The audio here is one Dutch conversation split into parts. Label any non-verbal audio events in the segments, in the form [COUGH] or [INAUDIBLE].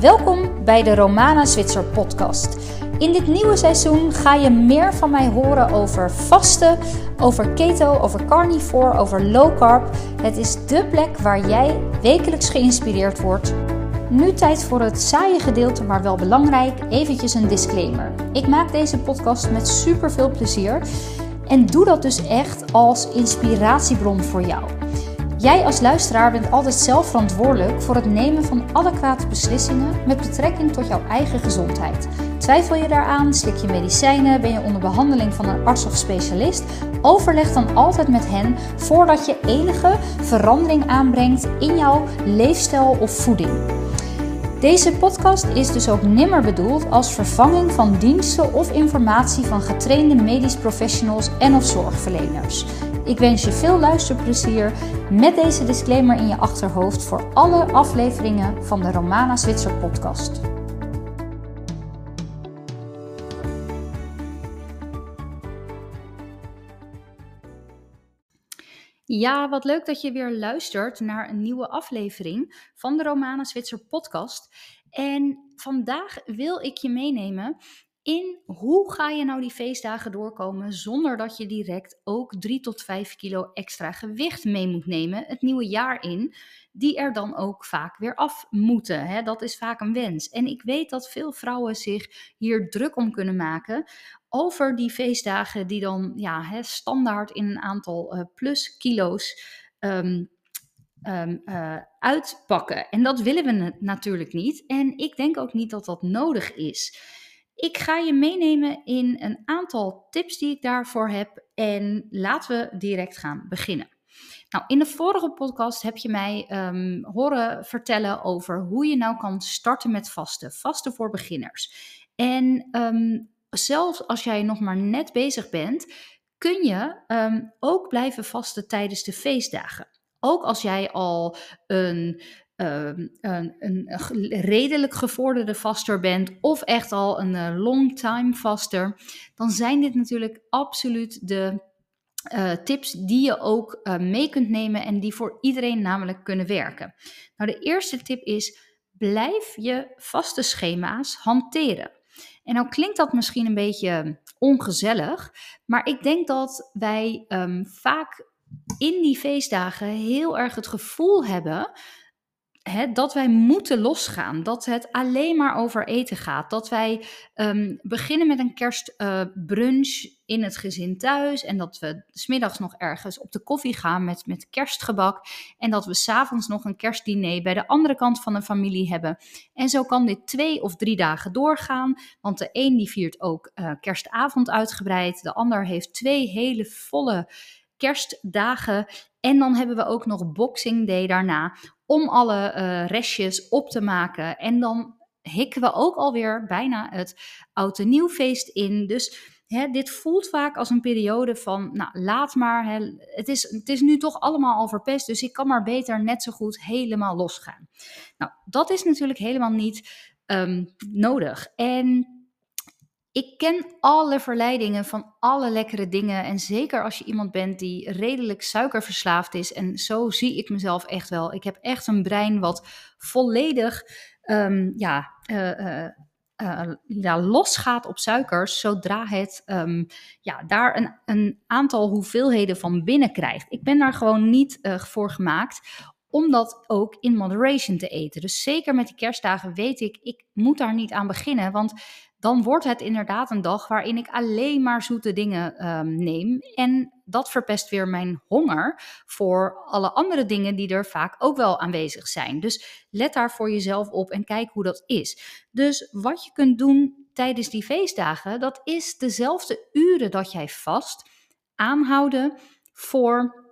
Welkom bij de Romana Zwitser podcast. In dit nieuwe seizoen ga je meer van mij horen over vasten, over keto, over carnivore, over low carb. Het is dé plek waar jij wekelijks geïnspireerd wordt. Nu tijd voor het saaie gedeelte, maar wel belangrijk. Eventjes een disclaimer. Ik maak deze podcast met super veel plezier en doe dat dus echt als inspiratiebron voor jou. Jij als luisteraar bent altijd zelf verantwoordelijk voor het nemen van adequate beslissingen met betrekking tot jouw eigen gezondheid. Twijfel je daaraan? Slik je medicijnen? Ben je onder behandeling van een arts of specialist? Overleg dan altijd met hen voordat je enige verandering aanbrengt in jouw leefstijl of voeding. Deze podcast is dus ook nimmer bedoeld als vervanging van diensten of informatie van getrainde medisch professionals en of zorgverleners. Ik wens je veel luisterplezier met deze disclaimer in je achterhoofd voor alle afleveringen van de Romana Zwitser podcast. Ja, wat leuk dat je weer luistert naar een nieuwe aflevering van de Romana Zwitser podcast. En vandaag wil ik je meenemen in hoe ga je nou die feestdagen doorkomen zonder dat je direct ook 3 tot 5 kilo extra gewicht mee moet nemen het nieuwe jaar in, die er dan ook vaak weer af moeten. Hè? Dat is vaak een wens. En ik weet dat veel vrouwen zich hier druk om kunnen maken over die feestdagen die dan ja, hè, standaard in een aantal uh, plus kilo's um, um, uh, uitpakken. En dat willen we natuurlijk niet. En ik denk ook niet dat dat nodig is. Ik ga je meenemen in een aantal tips die ik daarvoor heb en laten we direct gaan beginnen. Nou, in de vorige podcast heb je mij um, horen vertellen over hoe je nou kan starten met vasten. Vasten voor beginners. En um, zelfs als jij nog maar net bezig bent, kun je um, ook blijven vasten tijdens de feestdagen. Ook als jij al een um, een, een, redelijk gevorderde vaster bent of echt al een uh, long time vaster, dan zijn dit natuurlijk absoluut de uh, tips die je ook uh, mee kunt nemen en die voor iedereen namelijk kunnen werken. Nou, de eerste tip is: blijf je vaste schema's hanteren. En nou klinkt dat misschien een beetje ongezellig, maar ik denk dat wij um, vaak in die feestdagen heel erg het gevoel hebben dat wij moeten losgaan. Dat het alleen maar over eten gaat. Dat wij um, beginnen met een kerstbrunch uh, in het gezin thuis. En dat we smiddags nog ergens op de koffie gaan met, met kerstgebak. En dat we s'avonds nog een kerstdiner bij de andere kant van de familie hebben. En zo kan dit twee of drie dagen doorgaan. Want de een die viert ook uh, kerstavond uitgebreid. De ander heeft twee hele volle kerstdagen. En dan hebben we ook nog Boxing Day daarna om alle uh, restjes op te maken. En dan hikken we ook alweer bijna het oud en nieuwfeest in. Dus hè, dit voelt vaak als een periode van, nou laat maar, hè, het, is, het is nu toch allemaal al verpest, dus ik kan maar beter net zo goed helemaal losgaan. Nou, dat is natuurlijk helemaal niet um, nodig. En ik ken alle verleidingen van alle lekkere dingen. En zeker als je iemand bent die redelijk suikerverslaafd is. En zo zie ik mezelf echt wel. Ik heb echt een brein wat volledig um, ja, uh, uh, uh, losgaat op suikers. Zodra het um, ja, daar een, een aantal hoeveelheden van binnen krijgt. Ik ben daar gewoon niet voor gemaakt om dat ook in moderation te eten. Dus zeker met die kerstdagen weet ik, ik moet daar niet aan beginnen. Want dan wordt het inderdaad een dag waarin ik alleen maar zoete dingen um, neem. En dat verpest weer mijn honger voor alle andere dingen die er vaak ook wel aanwezig zijn. Dus let daar voor jezelf op en kijk hoe dat is. Dus wat je kunt doen tijdens die feestdagen, dat is dezelfde uren dat jij vast aanhouden voor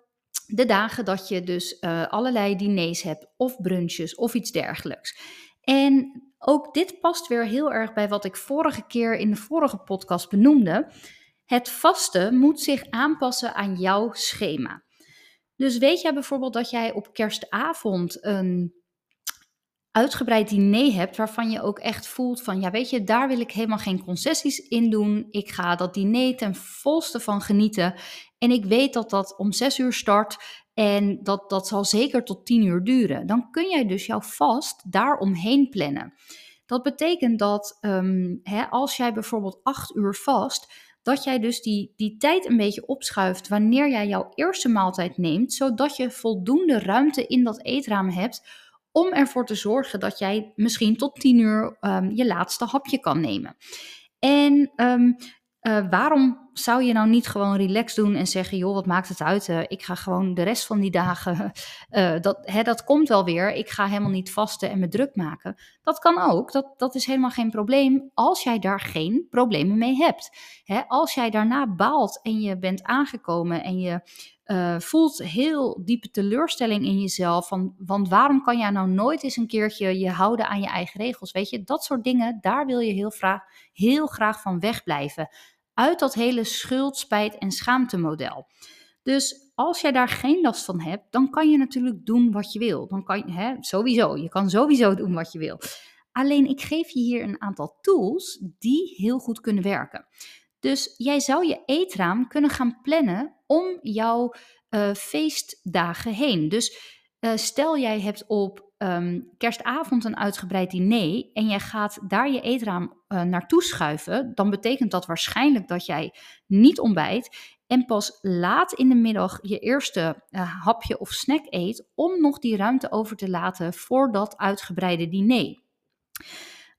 de dagen dat je dus uh, allerlei diners hebt of brunches of iets dergelijks. En ook dit past weer heel erg bij wat ik vorige keer in de vorige podcast benoemde. Het vasten moet zich aanpassen aan jouw schema. Dus weet jij bijvoorbeeld dat jij op kerstavond een uitgebreid diner hebt waarvan je ook echt voelt van ja weet je daar wil ik helemaal geen concessies in doen. Ik ga dat diner ten volste van genieten en ik weet dat dat om zes uur start En dat, dat zal zeker tot 10 uur duren. Dan kun jij dus jouw vast daaromheen plannen. Dat betekent dat um, hè, als jij bijvoorbeeld 8 uur vast, dat jij dus die, die tijd een beetje opschuift wanneer jij jouw eerste maaltijd neemt, zodat je voldoende ruimte in dat eetraam hebt om ervoor te zorgen dat jij misschien tot 10 uur um, je laatste hapje kan nemen. En um, uh, waarom zou je nou niet gewoon relaxed doen en zeggen: joh, wat maakt het uit? Uh, ik ga gewoon de rest van die dagen, uh, [LAUGHS] dat, hè, dat komt wel weer. Ik ga helemaal niet vasten en me druk maken. Dat kan ook. Dat, dat is helemaal geen probleem als jij daar geen problemen mee hebt. Hè, als jij daarna baalt en je bent aangekomen en je uh, voelt heel diepe teleurstelling in jezelf. Van, want waarom kan jij nou nooit eens een keertje je houden aan je eigen regels? Weet je, dat soort dingen, daar wil je heel graag, heel graag van wegblijven uit dat hele schuld, spijt en schaamtemodel. Dus als jij daar geen last van hebt, dan kan je natuurlijk doen wat je wil. Dan kan je, hè, sowieso, je kan sowieso doen wat je wil. Alleen ik geef je hier een aantal tools die heel goed kunnen werken. Dus jij zou je eetraam kunnen gaan plannen om jouw uh, feestdagen heen. Dus uh, stel jij hebt op um, kerstavond een uitgebreid diner en jij gaat daar je eetraam uh, naartoe schuiven, dan betekent dat waarschijnlijk dat jij niet ontbijt en pas laat in de middag je eerste uh, hapje of snack eet om nog die ruimte over te laten voor dat uitgebreide diner.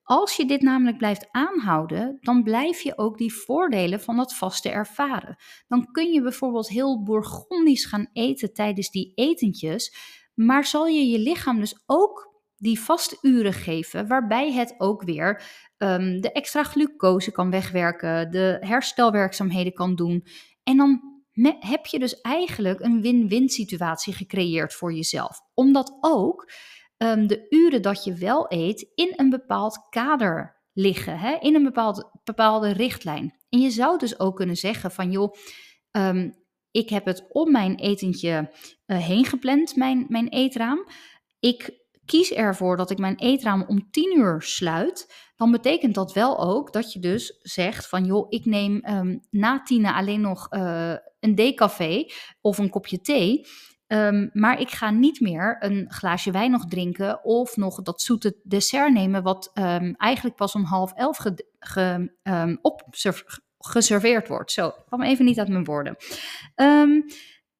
Als je dit namelijk blijft aanhouden, dan blijf je ook die voordelen van dat vaste ervaren. Dan kun je bijvoorbeeld heel bourgondisch gaan eten tijdens die etentjes, maar zal je je lichaam dus ook die vaste uren geven, waarbij het ook weer um, de extra glucose kan wegwerken, de herstelwerkzaamheden kan doen. En dan heb je dus eigenlijk een win-win situatie gecreëerd voor jezelf. Omdat ook um, de uren dat je wel eet in een bepaald kader liggen, hè? in een bepaald, bepaalde richtlijn. En je zou dus ook kunnen zeggen van joh, um, ik heb het om mijn etentje uh, heen gepland, mijn, mijn eetraam. Ik kies ervoor dat ik mijn eetraam om 10 uur sluit. Dan betekent dat wel ook dat je dus zegt van joh, ik neem um, na tienen alleen nog uh, een decafé of een kopje thee. Um, maar ik ga niet meer een glaasje wijn nog drinken of nog dat zoete dessert nemen, wat um, eigenlijk pas om half elf ge, ge, op, geserveerd wordt. Zo, ik kwam even niet uit mijn woorden. Um,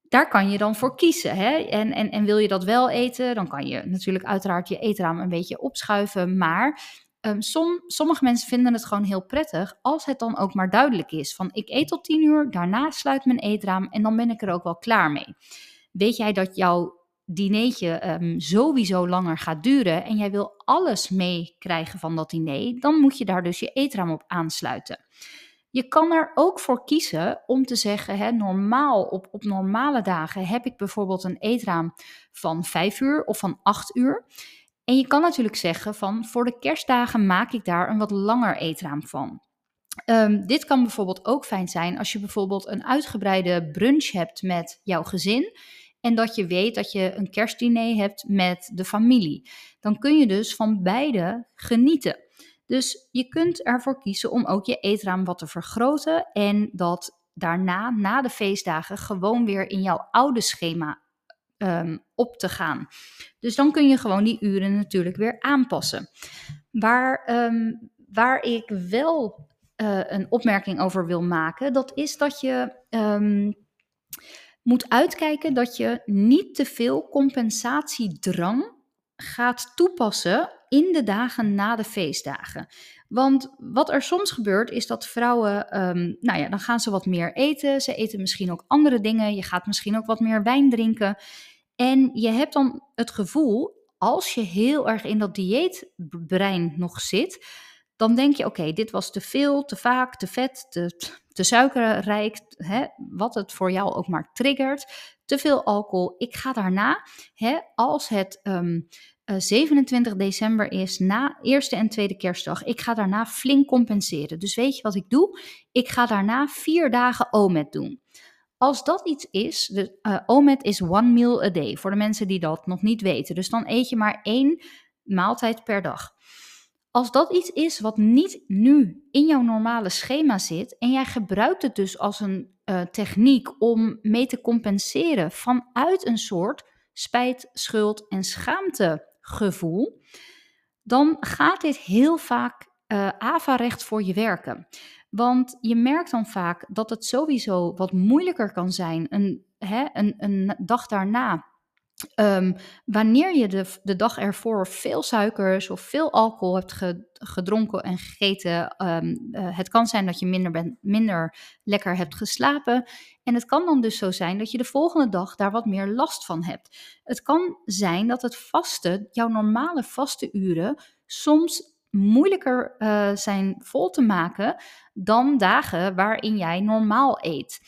daar kan je dan voor kiezen. Hè? En, en, en wil je dat wel eten, dan kan je natuurlijk uiteraard je eetraam een beetje opschuiven. Maar um, som, sommige mensen vinden het gewoon heel prettig als het dan ook maar duidelijk is. Van ik eet tot tien uur, daarna sluit mijn eetraam en dan ben ik er ook wel klaar mee. Weet jij dat jouw dinertje um, sowieso langer gaat duren en jij wil alles meekrijgen van dat diner, dan moet je daar dus je eetraam op aansluiten. Je kan er ook voor kiezen om te zeggen, hè, normaal, op, op normale dagen heb ik bijvoorbeeld een eetraam van 5 uur of van 8 uur. En je kan natuurlijk zeggen van voor de kerstdagen maak ik daar een wat langer eetraam van. Um, dit kan bijvoorbeeld ook fijn zijn als je bijvoorbeeld een uitgebreide brunch hebt met jouw gezin. En dat je weet dat je een kerstdiner hebt met de familie. Dan kun je dus van beide genieten. Dus je kunt ervoor kiezen om ook je eetraam wat te vergroten en dat daarna, na de feestdagen, gewoon weer in jouw oude schema um, op te gaan. Dus dan kun je gewoon die uren natuurlijk weer aanpassen. Waar, um, waar ik wel uh, een opmerking over wil maken, dat is dat je um, moet uitkijken dat je niet te veel compensatiedrang gaat toepassen in de dagen na de feestdagen. Want wat er soms gebeurt is dat vrouwen, um, nou ja, dan gaan ze wat meer eten. Ze eten misschien ook andere dingen. Je gaat misschien ook wat meer wijn drinken. En je hebt dan het gevoel, als je heel erg in dat dieetbrein nog zit, dan denk je: oké, dit was te veel, te vaak, te vet, te, te suikerrijk, hè, wat het voor jou ook maar triggert. Te veel alcohol. Ik ga daarna, hè, als het um, 27 eh, december is, na eerste en tweede kerstdag. Ik ga daarna flink compenseren. Dus weet je wat ik doe? Ik ga daarna vier dagen OMED doen. Als dat iets is, de, uh, OMED is one meal a day, voor de mensen die dat nog niet weten. Dus dan eet je maar één maaltijd per dag. als dat iets is wat niet nu in jouw normale schema zit en jij gebruikt het dus als een uh, techniek om mee te compenseren vanuit een soort spijt, schuld en schaamtegevoel, dan gaat dit heel vaak uh, averecht voor je werken. Want je merkt dan vaak dat het sowieso wat moeilijker kan zijn een, hè, een, een dag daarna Um, wanneer je de, de dag ervoor veel suikers of veel alcohol hebt gedronken en gegeten, um, het kan zijn dat je minder, minder lekker hebt geslapen. En het kan dan dus zo zijn dat je de volgende dag daar wat meer last van hebt. Het kan zijn dat het vaste, jouw normale vaste uren, soms moeilijker uh, zijn vol te maken dan dagen waarin jij normaal eet.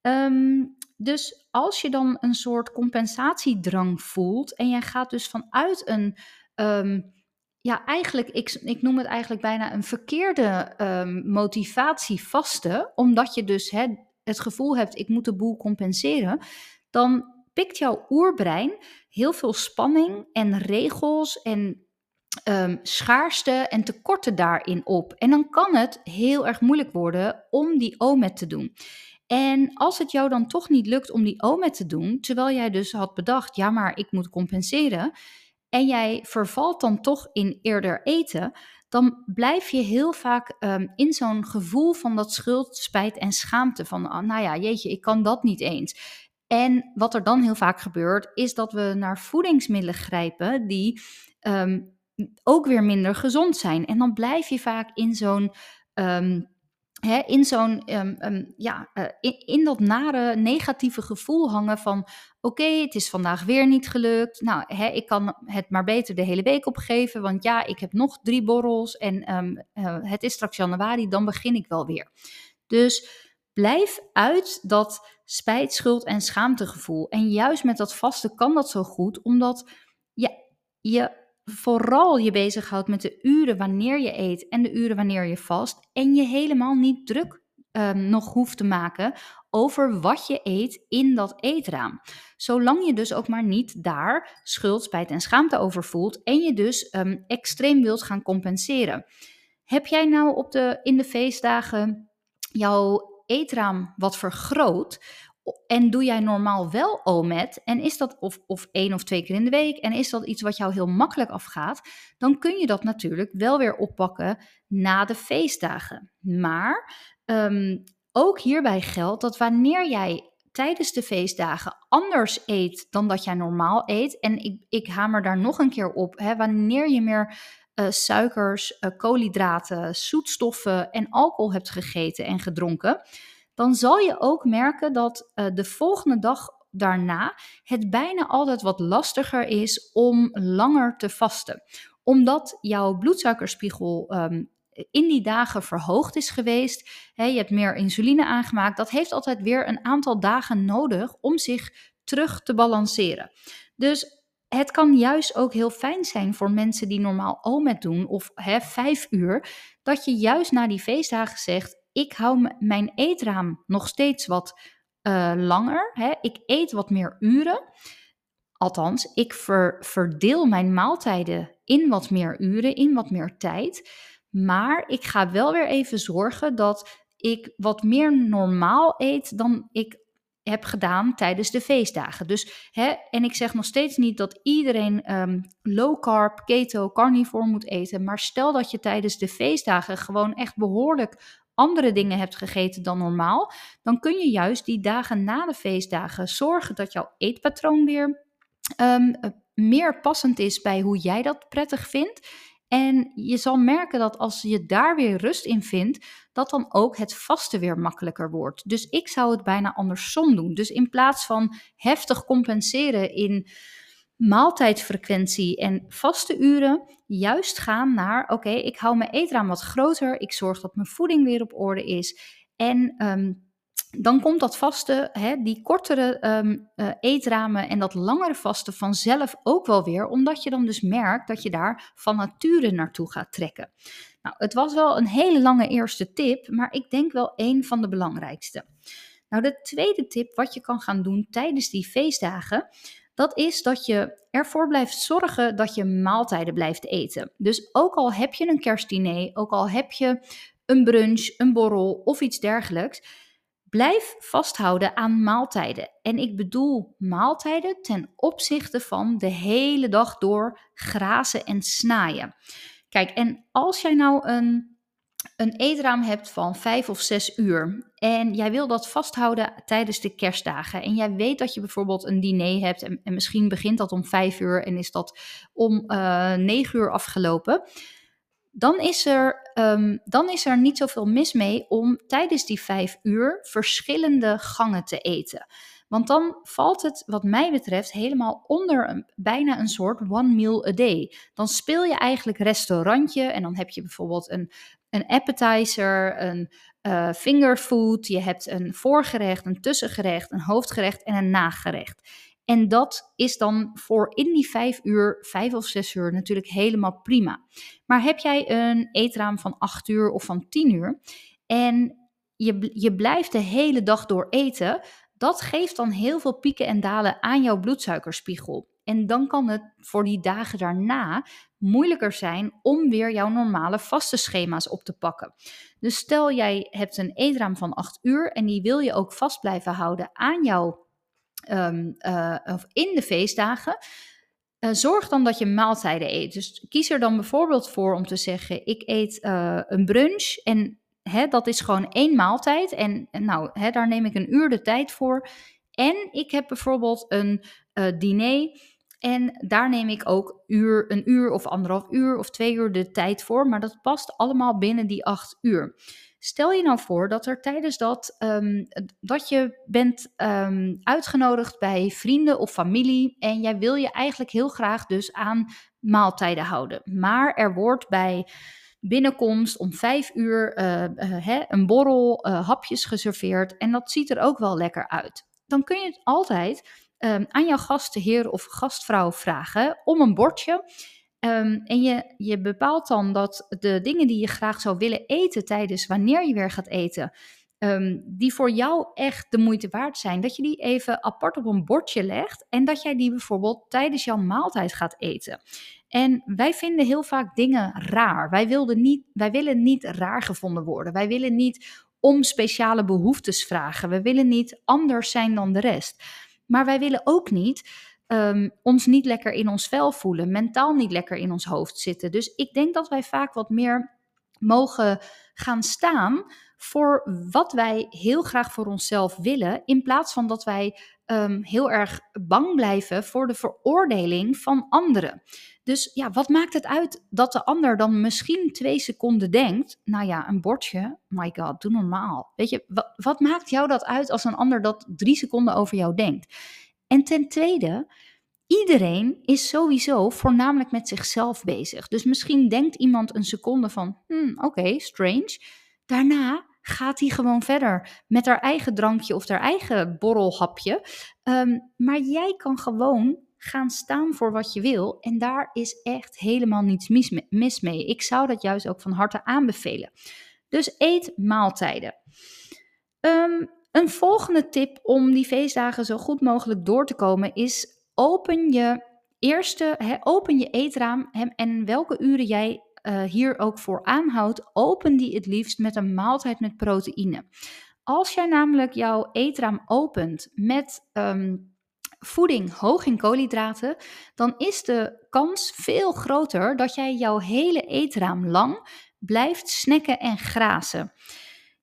Um, dus als je dan een soort compensatiedrang voelt en jij gaat dus vanuit een, um, ja, eigenlijk, ik, ik noem het eigenlijk bijna een verkeerde um, motivatie vasten, omdat je dus het gevoel hebt, ik moet de boel compenseren, dan pikt jouw oerbrein heel veel spanning en regels en um, schaarste en tekorten daarin op. En dan kan het heel erg moeilijk worden om die OMED te doen. En als het jou dan toch niet lukt om die OMED te doen, terwijl jij dus had bedacht, ja maar ik moet compenseren, en jij vervalt dan toch in eerder eten, dan blijf je heel vaak um, in zo'n gevoel van dat schuld, spijt en schaamte. Van, oh, nou ja, jeetje, ik kan dat niet eens. En wat er dan heel vaak gebeurt, is dat we naar voedingsmiddelen grijpen die um, ook weer minder gezond zijn. En dan blijf je vaak in zo'n um, in zo'n, um, ja, uh, in, in, dat nare negatieve gevoel hangen van, oké, het is vandaag weer niet gelukt. Nou, hè, ik kan het maar beter de hele week opgeven, want ja, ik heb nog drie borrels en um, uh, het is straks januari, dan begin ik wel weer. Dus blijf uit dat spijt, schuld en schaamtegevoel. En juist met dat vaste kan dat zo goed, omdat ja, je vooral je bezighoudt met de uren wanneer je eet en de uren wanneer je vast. En je helemaal niet druk um, nog hoeft te maken over wat je eet in dat eetraam. Zolang je dus ook maar niet daar schuld, spijt en schaamte over voelt en je dus um, extreem wilt gaan compenseren. Heb jij nou op de, in de feestdagen jouw eetraam wat vergroot? En doe jij normaal wel OMED en is dat of, of één of twee keer in de week? En is dat iets wat jou heel makkelijk afgaat, dan kun je dat natuurlijk wel weer oppakken na de feestdagen. Maar um, ook hierbij geldt dat wanneer jij tijdens de feestdagen anders eet dan dat jij normaal eet, en ik, ik hamer daar nog een keer op, hè, wanneer je meer uh, suikers, uh, koolhydraten, zoetstoffen en alcohol hebt gegeten en gedronken, dan zal je ook merken dat uh, de volgende dag daarna het bijna altijd wat lastiger is om langer te vasten. Omdat jouw bloedsuikerspiegel um, in die dagen verhoogd is geweest. Je hebt meer insuline aangemaakt. Dat heeft altijd weer een aantal dagen nodig om zich terug te balanceren. Dus het kan juist ook heel fijn zijn voor mensen die normaal OMED doen of hè, vijf uur, dat je juist na die feestdagen zegt: ik hou mijn eetraam nog steeds wat uh, langer. Hè? Ik eet wat meer uren. Althans, ik ver, verdeel mijn maaltijden in wat meer uren, in wat meer tijd. Maar ik ga wel weer even zorgen dat ik wat meer normaal eet dan ik heb gedaan tijdens de feestdagen. Dus, hè, en ik zeg nog steeds niet dat iedereen um, low carb, keto, carnivore moet eten. Maar stel dat je tijdens de feestdagen gewoon echt behoorlijk andere dingen hebt gegeten dan normaal, dan kun je juist die dagen na de feestdagen zorgen dat jouw eetpatroon weer um, meer passend is bij hoe jij dat prettig vindt. En je zal merken dat als je daar weer rust in vindt, dat dan ook het vasten weer makkelijker wordt. Dus ik zou het bijna andersom doen. Dus in plaats van heftig compenseren in maaltijdfrequentie en vaste uren juist gaan naar: oké, ik hou mijn eetraam wat groter, ik zorg dat mijn voeding weer op orde is. En ehm, dan komt dat vaste, hè, die kortere um, uh, eetramen en dat langere vaste vanzelf ook wel weer, omdat je dan dus merkt dat je daar van nature naartoe gaat trekken. Nou, het was wel een hele lange eerste tip, maar ik denk wel een van de belangrijkste. Nou, de tweede tip wat je kan gaan doen tijdens die feestdagen, Dat is dat je ervoor blijft zorgen dat je maaltijden blijft eten. Dus ook al heb je een kerstdiner, ook al heb je een brunch, een borrel of iets dergelijks, blijf vasthouden aan maaltijden. En ik bedoel maaltijden ten opzichte van de hele dag door grazen en snaaien. Kijk, en als jij nou een een eetraam hebt van vijf of zes uur en jij wil dat vasthouden tijdens de kerstdagen en jij weet dat je bijvoorbeeld een diner hebt en, en misschien begint dat om vijf uur en is dat om uh, negen uur afgelopen, dan is, er, um, dan is er niet zoveel mis mee om tijdens die vijf uur verschillende gangen te eten. Want dan valt het, wat mij betreft, helemaal onder een, bijna een soort one meal a day. Dan speel je eigenlijk restaurantje en dan heb je bijvoorbeeld een, een appetizer, een uh, fingerfood, je hebt een voorgerecht, een tussengerecht, een hoofdgerecht en een nagerecht. En dat is dan voor in die vijf uur, vijf of zes uur natuurlijk helemaal prima. Maar heb jij een eetraam van acht uur of van tien uur en je, je blijft de hele dag door eten, dat geeft dan heel veel pieken en dalen aan jouw bloedsuikerspiegel. En dan kan het voor die dagen daarna moeilijker zijn om weer jouw normale vaste schema's op te pakken. Dus stel jij hebt een eetraam van 8 uur en die wil je ook vast blijven houden aan jouw um, uh, in de feestdagen. Uh, zorg dan dat je maaltijden eet. Dus kies er dan bijvoorbeeld voor om te zeggen: ik eet uh, een brunch en hè, dat is gewoon één maaltijd. En nou, hè, daar neem ik een uur de tijd voor. En ik heb bijvoorbeeld een diner en daar neem ik ook uur, een uur of anderhalf uur of twee uur de tijd voor. Maar dat past allemaal binnen die acht uur. Stel je nou voor dat er tijdens dat, um, dat je bent um, uitgenodigd bij vrienden of familie en jij wil je eigenlijk heel graag dus aan maaltijden houden. Maar er wordt bij binnenkomst om vijf uur uh, uh, een borrel, uh, hapjes geserveerd en dat ziet er ook wel lekker uit. Dan kun je het altijd um, aan jouw gastheer of gastvrouw vragen om een bordje. Um, en je, je bepaalt dan dat de dingen die je graag zou willen eten tijdens wanneer je weer gaat eten, um, die voor jou echt de moeite waard zijn, dat je die even apart op een bordje legt en dat jij die bijvoorbeeld tijdens jouw maaltijd gaat eten. En wij vinden heel vaak dingen raar. Wij, niet, wij willen niet raar gevonden worden. Wij willen niet om speciale behoeftes vragen. We willen niet anders zijn dan de rest. Maar wij willen ook niet um, ons niet lekker in ons vel voelen, mentaal niet lekker in ons hoofd zitten. Dus ik denk dat wij vaak wat meer mogen gaan staan voor wat wij heel graag voor onszelf willen, in plaats van dat wij um, heel erg bang blijven voor de veroordeling van anderen. Dus ja, wat maakt het uit dat de ander dan misschien twee seconden denkt, nou ja, een bordje, my god, doe normaal. Weet je, wat, wat maakt jou dat uit als een ander dat drie seconden over jou denkt? En ten tweede, iedereen is sowieso voornamelijk met zichzelf bezig. Dus misschien denkt iemand een seconde van, hmm, oké, strange. Daarna gaat hij gewoon verder met haar eigen drankje of haar eigen borrelhapje. Um, maar jij kan gewoon gaan staan voor wat je wil. En daar is echt helemaal niets mis mee. Ik zou dat juist ook van harte aanbevelen. Dus eet maaltijden. Um, een volgende tip om die feestdagen zo goed mogelijk door te komen is open je eerste, open je eetraam en welke uren jij uh, hier ook voor aanhoudt, open die het liefst met een maaltijd met proteïne. Als jij namelijk jouw eetraam opent met um, voeding hoog in koolhydraten, dan is de kans veel groter dat jij jouw hele eetraam lang blijft snacken en grazen.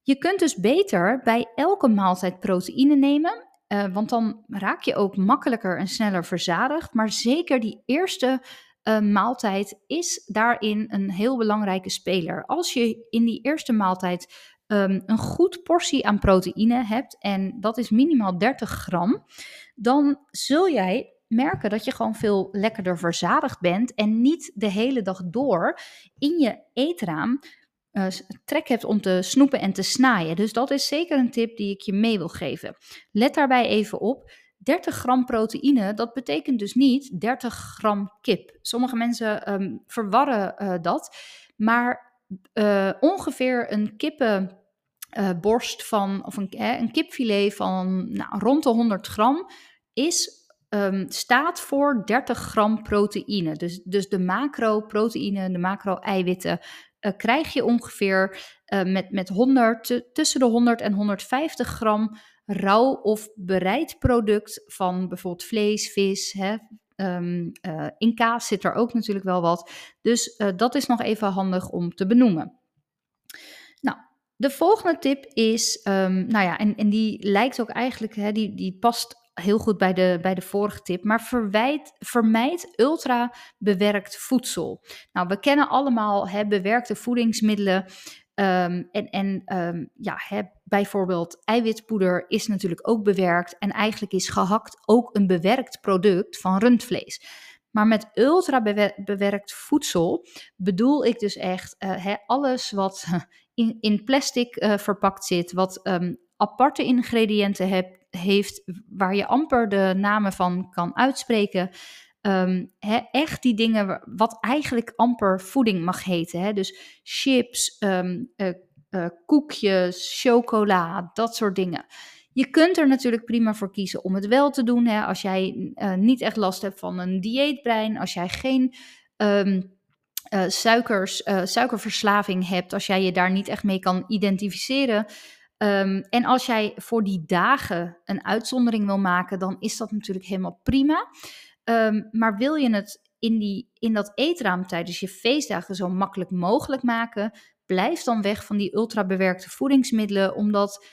Je kunt dus beter bij elke maaltijd proteïne nemen, uh, want dan raak je ook makkelijker en sneller verzadigd. Maar zeker die eerste uh, maaltijd is daarin een heel belangrijke speler. Als je in die eerste maaltijd um, een goed portie aan proteïne hebt, en dat is minimaal 30 gram, dan zul jij merken dat je gewoon veel lekkerder verzadigd bent en niet de hele dag door in je eetraam uh, trek hebt om te snoepen en te snaaien. Dus dat is zeker een tip die ik je mee wil geven. Let daarbij even op. 30 gram proteïne, dat betekent dus niet 30 gram kip. Sommige mensen um, verwarren uh, dat. Maar uh, ongeveer een kippenborst van, of een, een kipfilet van nou, rond de 100 gram, is ehm, staat voor 30 gram proteïne. Dus, dus de macro-proteïne, de macro-eiwitten, uh, krijg je ongeveer met, met 100, tussen de 100 en 150 gram rauw of bereid product van bijvoorbeeld vlees, vis. Hè. Uh, in kaas zit er ook natuurlijk wel wat. Dus dat is nog even handig om te benoemen. De volgende tip is, um, nou ja, en, en die lijkt ook eigenlijk, hè, die, die past heel goed bij de, bij de vorige tip, maar verwijt, vermijd ultra bewerkt voedsel. Nou, we kennen allemaal hè, bewerkte voedingsmiddelen. Um, en en um, ja, hè, bijvoorbeeld eiwitpoeder is natuurlijk ook bewerkt. En eigenlijk is gehakt ook een bewerkt product van rundvlees. Maar met ultra bewerkt voedsel bedoel ik dus echt hè, alles wat [LAUGHS] in, plastic uh, verpakt zit, wat um, aparte ingrediënten heb, heeft, waar je amper de namen van kan uitspreken. Um, echt die dingen wat eigenlijk amper voeding mag heten. Hè? Dus chips, um, uh, uh, koekjes, chocola, dat soort dingen. Je kunt er natuurlijk prima voor kiezen om het wel te doen. Hè? Als jij niet echt last hebt van een dieetbrein, als jij geen suikers, suikerverslaving hebt, als jij je daar niet echt mee kan identificeren. Um, en als jij voor die dagen een uitzondering wil maken, dan is dat natuurlijk helemaal prima. Um, maar wil je het in, die, in dat eetraam tijdens je feestdagen zo makkelijk mogelijk maken, blijf dan weg van die ultrabewerkte voedingsmiddelen, omdat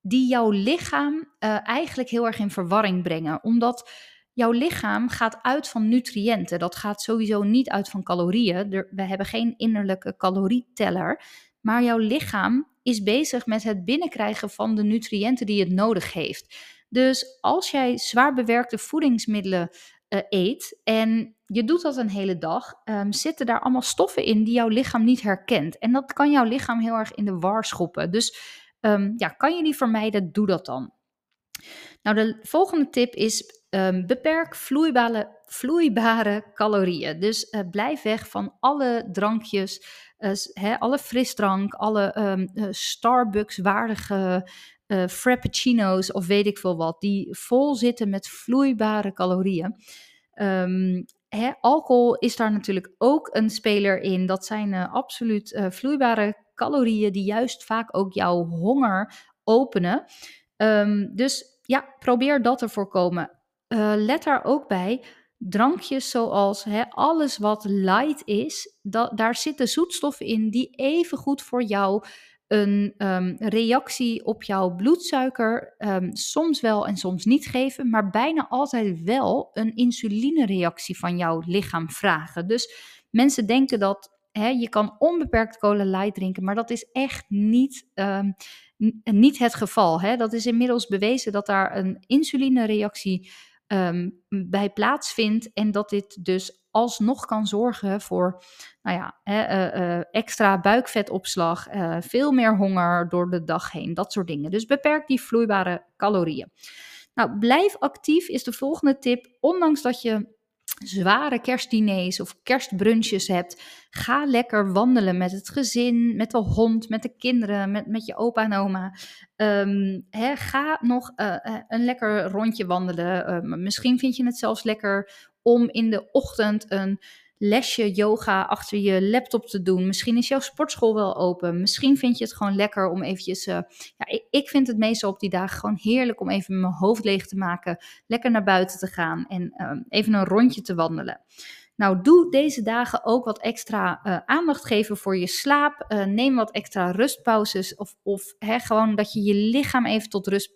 die jouw lichaam uh, eigenlijk heel erg in verwarring brengen. Omdat jouw lichaam gaat uit van nutriënten. Dat gaat sowieso niet uit van calorieën. We hebben geen innerlijke calorieteller. Maar jouw lichaam is bezig met het binnenkrijgen van de nutriënten die het nodig heeft. Dus als jij zwaar bewerkte voedingsmiddelen uh, eet en je doet dat een hele dag, um, zitten daar allemaal stoffen in die jouw lichaam niet herkent. En dat kan jouw lichaam heel erg in de war schoppen. Dus um, ja, kan je die vermijden, doe dat dan. Nou, de volgende tip is um, beperk vloeibare, vloeibare calorieën. Dus uh, blijf weg van alle drankjes, hè, alle frisdrank, alle um, uh, Starbucks-waardige frappuccino's of weet ik veel wat, die vol zitten met vloeibare calorieën. Hè, alcohol is daar natuurlijk ook een speler in. Dat zijn absoluut vloeibare calorieën die juist vaak ook jouw honger openen. Um, dus ja, probeer dat te voorkomen. Uh, let daar ook bij, drankjes zoals hè, alles wat light is, dat, daar zitten zoetstoffen in die even goed voor jou een um, reactie op jouw bloedsuiker um, soms wel en soms niet geven, maar bijna altijd wel een insulinereactie van jouw lichaam vragen. Dus mensen denken dat hè, je kan onbeperkt cola light drinken, maar dat is echt niet, um, niet het geval. Hè. Dat is inmiddels bewezen dat daar een insulinereactie um, bij plaatsvindt en dat dit dus alsnog kan zorgen voor nou ja, uh, uh, extra buikvetopslag, uh, veel meer honger door de dag heen, dat soort dingen. Dus beperk die vloeibare calorieën. Nou, blijf actief is de volgende tip. Ondanks dat je zware kerstdiners of kerstbrunches hebt, ga lekker wandelen met het gezin, met de hond, met de kinderen, met, met je opa en oma. Um, ga nog uh, een lekker rondje wandelen. Uh, misschien vind je het zelfs lekker om in de ochtend een lesje yoga achter je laptop te doen. Misschien is jouw sportschool wel open. Misschien vind je het gewoon lekker om eventjes... Uh, ja, ik, vind het meestal op die dagen gewoon heerlijk om even mijn hoofd leeg te maken. Lekker naar buiten te gaan en uh, even een rondje te wandelen. Nou, doe deze dagen ook wat extra uh, aandacht geven voor je slaap. Uh, neem wat extra rustpauzes. Of, of hè, gewoon dat je je lichaam even tot rust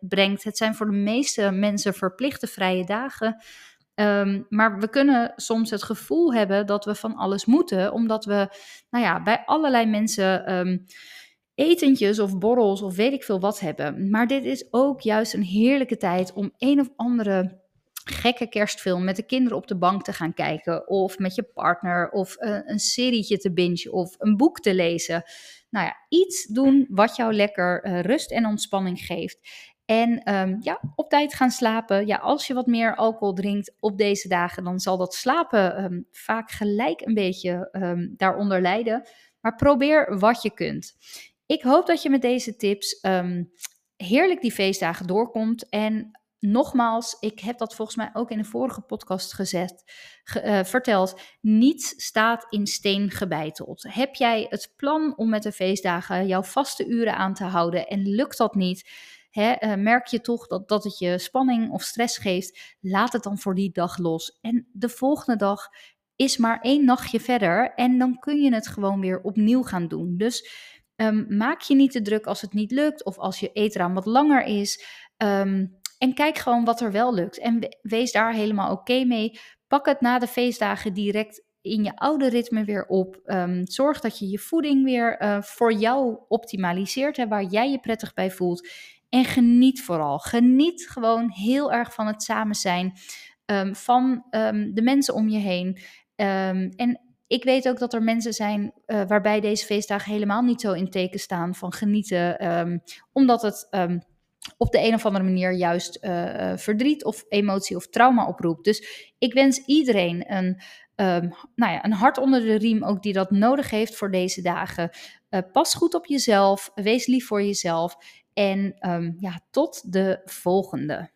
brengt. Het zijn voor de meeste mensen verplichte vrije dagen. Um, maar we kunnen soms het gevoel hebben dat we van alles moeten, omdat we nou ja, bij allerlei mensen um, etentjes of borrels of weet ik veel wat hebben. Maar dit is ook juist een heerlijke tijd om een of andere gekke kerstfilm met de kinderen op de bank te gaan kijken. Of met je partner. Of uh, een serietje te bingen. Of een boek te lezen. Nou ja, iets doen wat jou lekker uh, rust en ontspanning geeft. En um, ja, op tijd gaan slapen. Ja, als je wat meer alcohol drinkt op deze dagen, dan zal dat slapen um, vaak gelijk een beetje um, daaronder lijden. Maar probeer wat je kunt. Ik hoop dat je met deze tips heerlijk die feestdagen doorkomt. En nogmaals, ik heb dat volgens mij ook in de vorige podcast gezet, uh, verteld. Niets staat in steen gebeiteld. Heb jij het plan om met de feestdagen jouw vaste uren aan te houden en lukt dat niet? Uh, merk je toch dat, dat het je spanning of stress geeft? Laat het dan voor die dag los. En de volgende dag is maar één nachtje verder en dan kun je het gewoon weer opnieuw gaan doen. Dus um, maak je niet te druk als het niet lukt of als je eetraam wat langer is. Um, en kijk gewoon wat er wel lukt. En wees daar helemaal oké mee. Pak het na de feestdagen direct in je oude ritme weer op. Um, zorg dat je je voeding weer uh, voor jou optimaliseert, hè, waar jij je prettig bij voelt. En geniet vooral. Geniet gewoon heel erg van het samen zijn. Um, van um, de mensen om je heen. en ik weet ook dat er mensen zijn uh, waarbij deze feestdagen helemaal niet zo in teken staan van genieten. omdat het op de een of andere manier juist uh, verdriet of emotie of trauma oproept. Dus ik wens iedereen een, nou ja, een hart onder de riem, ook die dat nodig heeft voor deze dagen. Pas goed op jezelf, wees lief voor jezelf en um, ja, tot de volgende.